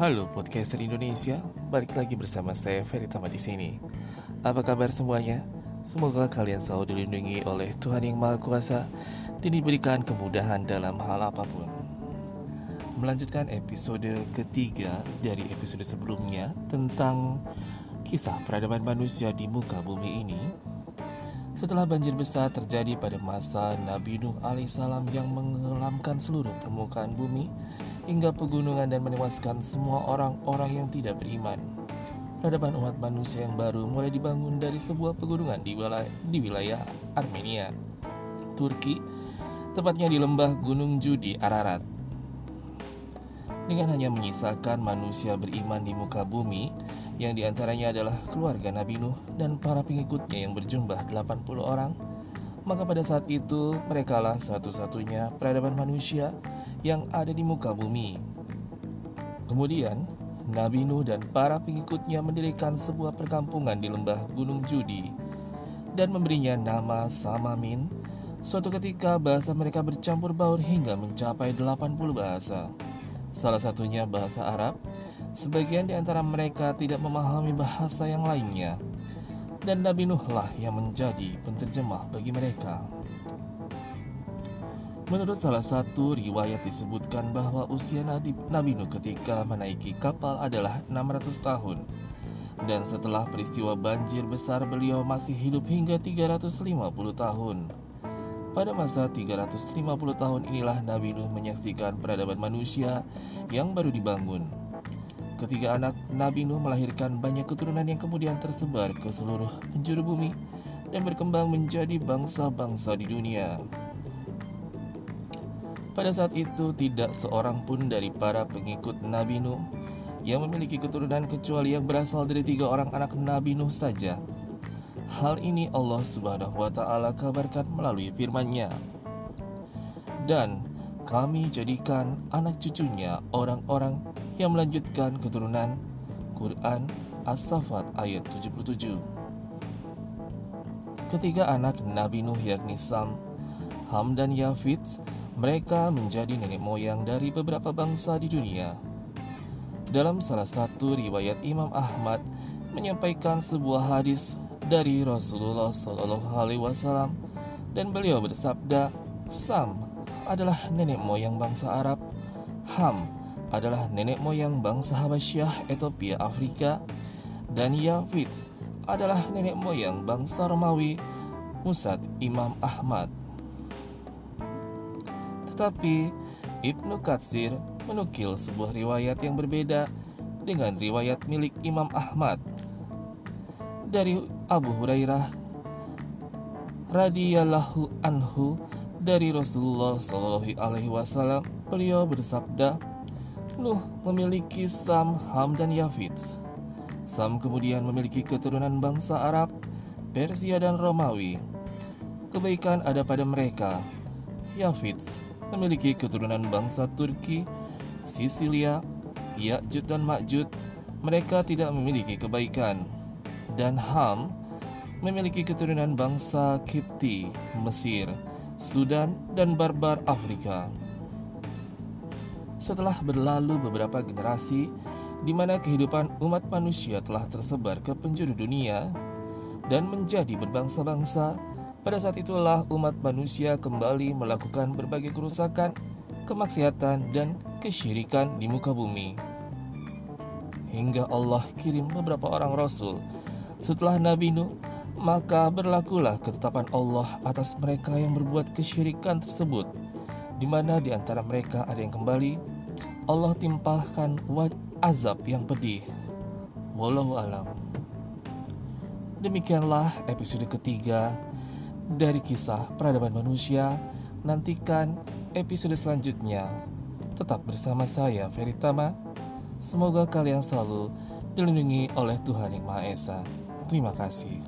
Halo podcaster Indonesia, balik lagi bersama saya Ferry Tama di sini. Apa kabar semuanya? Semoga kalian selalu dilindungi oleh Tuhan Yang Maha Kuasa dan diberikan kemudahan dalam hal apa pun. Melanjutkan episode ketiga dari episode sebelumnya tentang kisah peradaban manusia di muka bumi ini. Setelah banjir besar terjadi pada masa Nabi Nuh alaihissalam yang mengelamkan seluruh permukaan bumi, hingga pegunungan dan menewaskan semua orang-orang yang tidak beriman. Peradaban umat manusia yang baru mulai dibangun dari sebuah pegunungan di wilayah, di wilayah Armenia, Turki, tepatnya di lembah Gunung Judi, Ararat. Dengan hanya menyisakan manusia beriman di muka bumi, yang di antaranya adalah keluarga Nabi Nuh dan para pengikutnya yang berjumlah 80 orang, maka pada saat itu merekalah satu-satunya peradaban manusia yang ada di muka bumi. Kemudian, Nabi Nuh dan para pengikutnya mendirikan sebuah perkampungan di lembah Gunung Judi dan memberinya nama Samamin. Suatu ketika bahasa mereka bercampur baur hingga mencapai 80 bahasa. Salah satunya bahasa Arab. Sebagian di antara mereka tidak memahami bahasa yang lainnya. Dan Nabi Nuh lah yang menjadi penterjemah bagi mereka. Menurut salah satu riwayat disebutkan bahwa usia Nabi Nuh ketika menaiki kapal adalah 600 tahun. Dan setelah peristiwa banjir besar beliau masih hidup hingga 350 tahun. Pada masa 350 tahun inilah Nabi Nuh menyaksikan peradaban manusia yang baru dibangun. Ketiga anak Nabi Nuh melahirkan banyak keturunan yang kemudian tersebar ke seluruh penjuru bumi dan berkembang menjadi bangsa-bangsa di dunia. Pada saat itu tidak seorang pun dari para pengikut Nabi Nuh yang memiliki keturunan kecuali yang berasal dari tiga orang anak Nabi Nuh saja. Hal ini Allah Subhanahu wa taala kabarkan melalui firman-Nya. Dan kami jadikan anak cucunya orang-orang yang melanjutkan keturunan Quran As-Safat ayat 77. Ketiga anak Nabi Nuh yakni Sam, Ham dan Yafid mereka menjadi nenek moyang dari beberapa bangsa di dunia. Dalam salah satu riwayat Imam Ahmad menyampaikan sebuah hadis dari Rasulullah Shallallahu Alaihi Wasallam dan beliau bersabda, Sam adalah nenek moyang bangsa Arab, Ham adalah nenek moyang bangsa Habasyah, Ethiopia, Afrika, dan Yafid adalah nenek moyang bangsa Romawi, Musad Imam Ahmad. Tetapi Ibnu Katsir menukil sebuah riwayat yang berbeda dengan riwayat milik Imam Ahmad dari Abu Hurairah radhiyallahu anhu dari Rasulullah Shallallahu alaihi wasallam. Beliau bersabda Nuh memiliki Sam, Ham dan Yafid Sam kemudian memiliki keturunan bangsa Arab, Persia dan Romawi. Kebaikan ada pada mereka. Yafid memiliki keturunan bangsa Turki, Sisilia, Ya'jud dan Ma'jud, mereka tidak memiliki kebaikan. Dan Ham memiliki keturunan bangsa Kipti, Mesir, Sudan, dan Barbar Afrika. Setelah berlalu beberapa generasi, di mana kehidupan umat manusia telah tersebar ke penjuru dunia dan menjadi berbangsa-bangsa, pada saat itulah umat manusia kembali melakukan berbagai kerusakan, kemaksiatan, dan kesyirikan di muka bumi. Hingga Allah kirim beberapa orang rasul setelah Nabi Nuh, maka berlakulah ketetapan Allah atas mereka yang berbuat kesyirikan tersebut, di mana di antara mereka ada yang kembali, Allah timpahkan azab yang pedih. Wallahu alam. Demikianlah episode ketiga dari kisah peradaban manusia. Nantikan episode selanjutnya. Tetap bersama saya, Ferry Tama. Semoga kalian selalu dilindungi oleh Tuhan Yang Maha Esa. Terima kasih.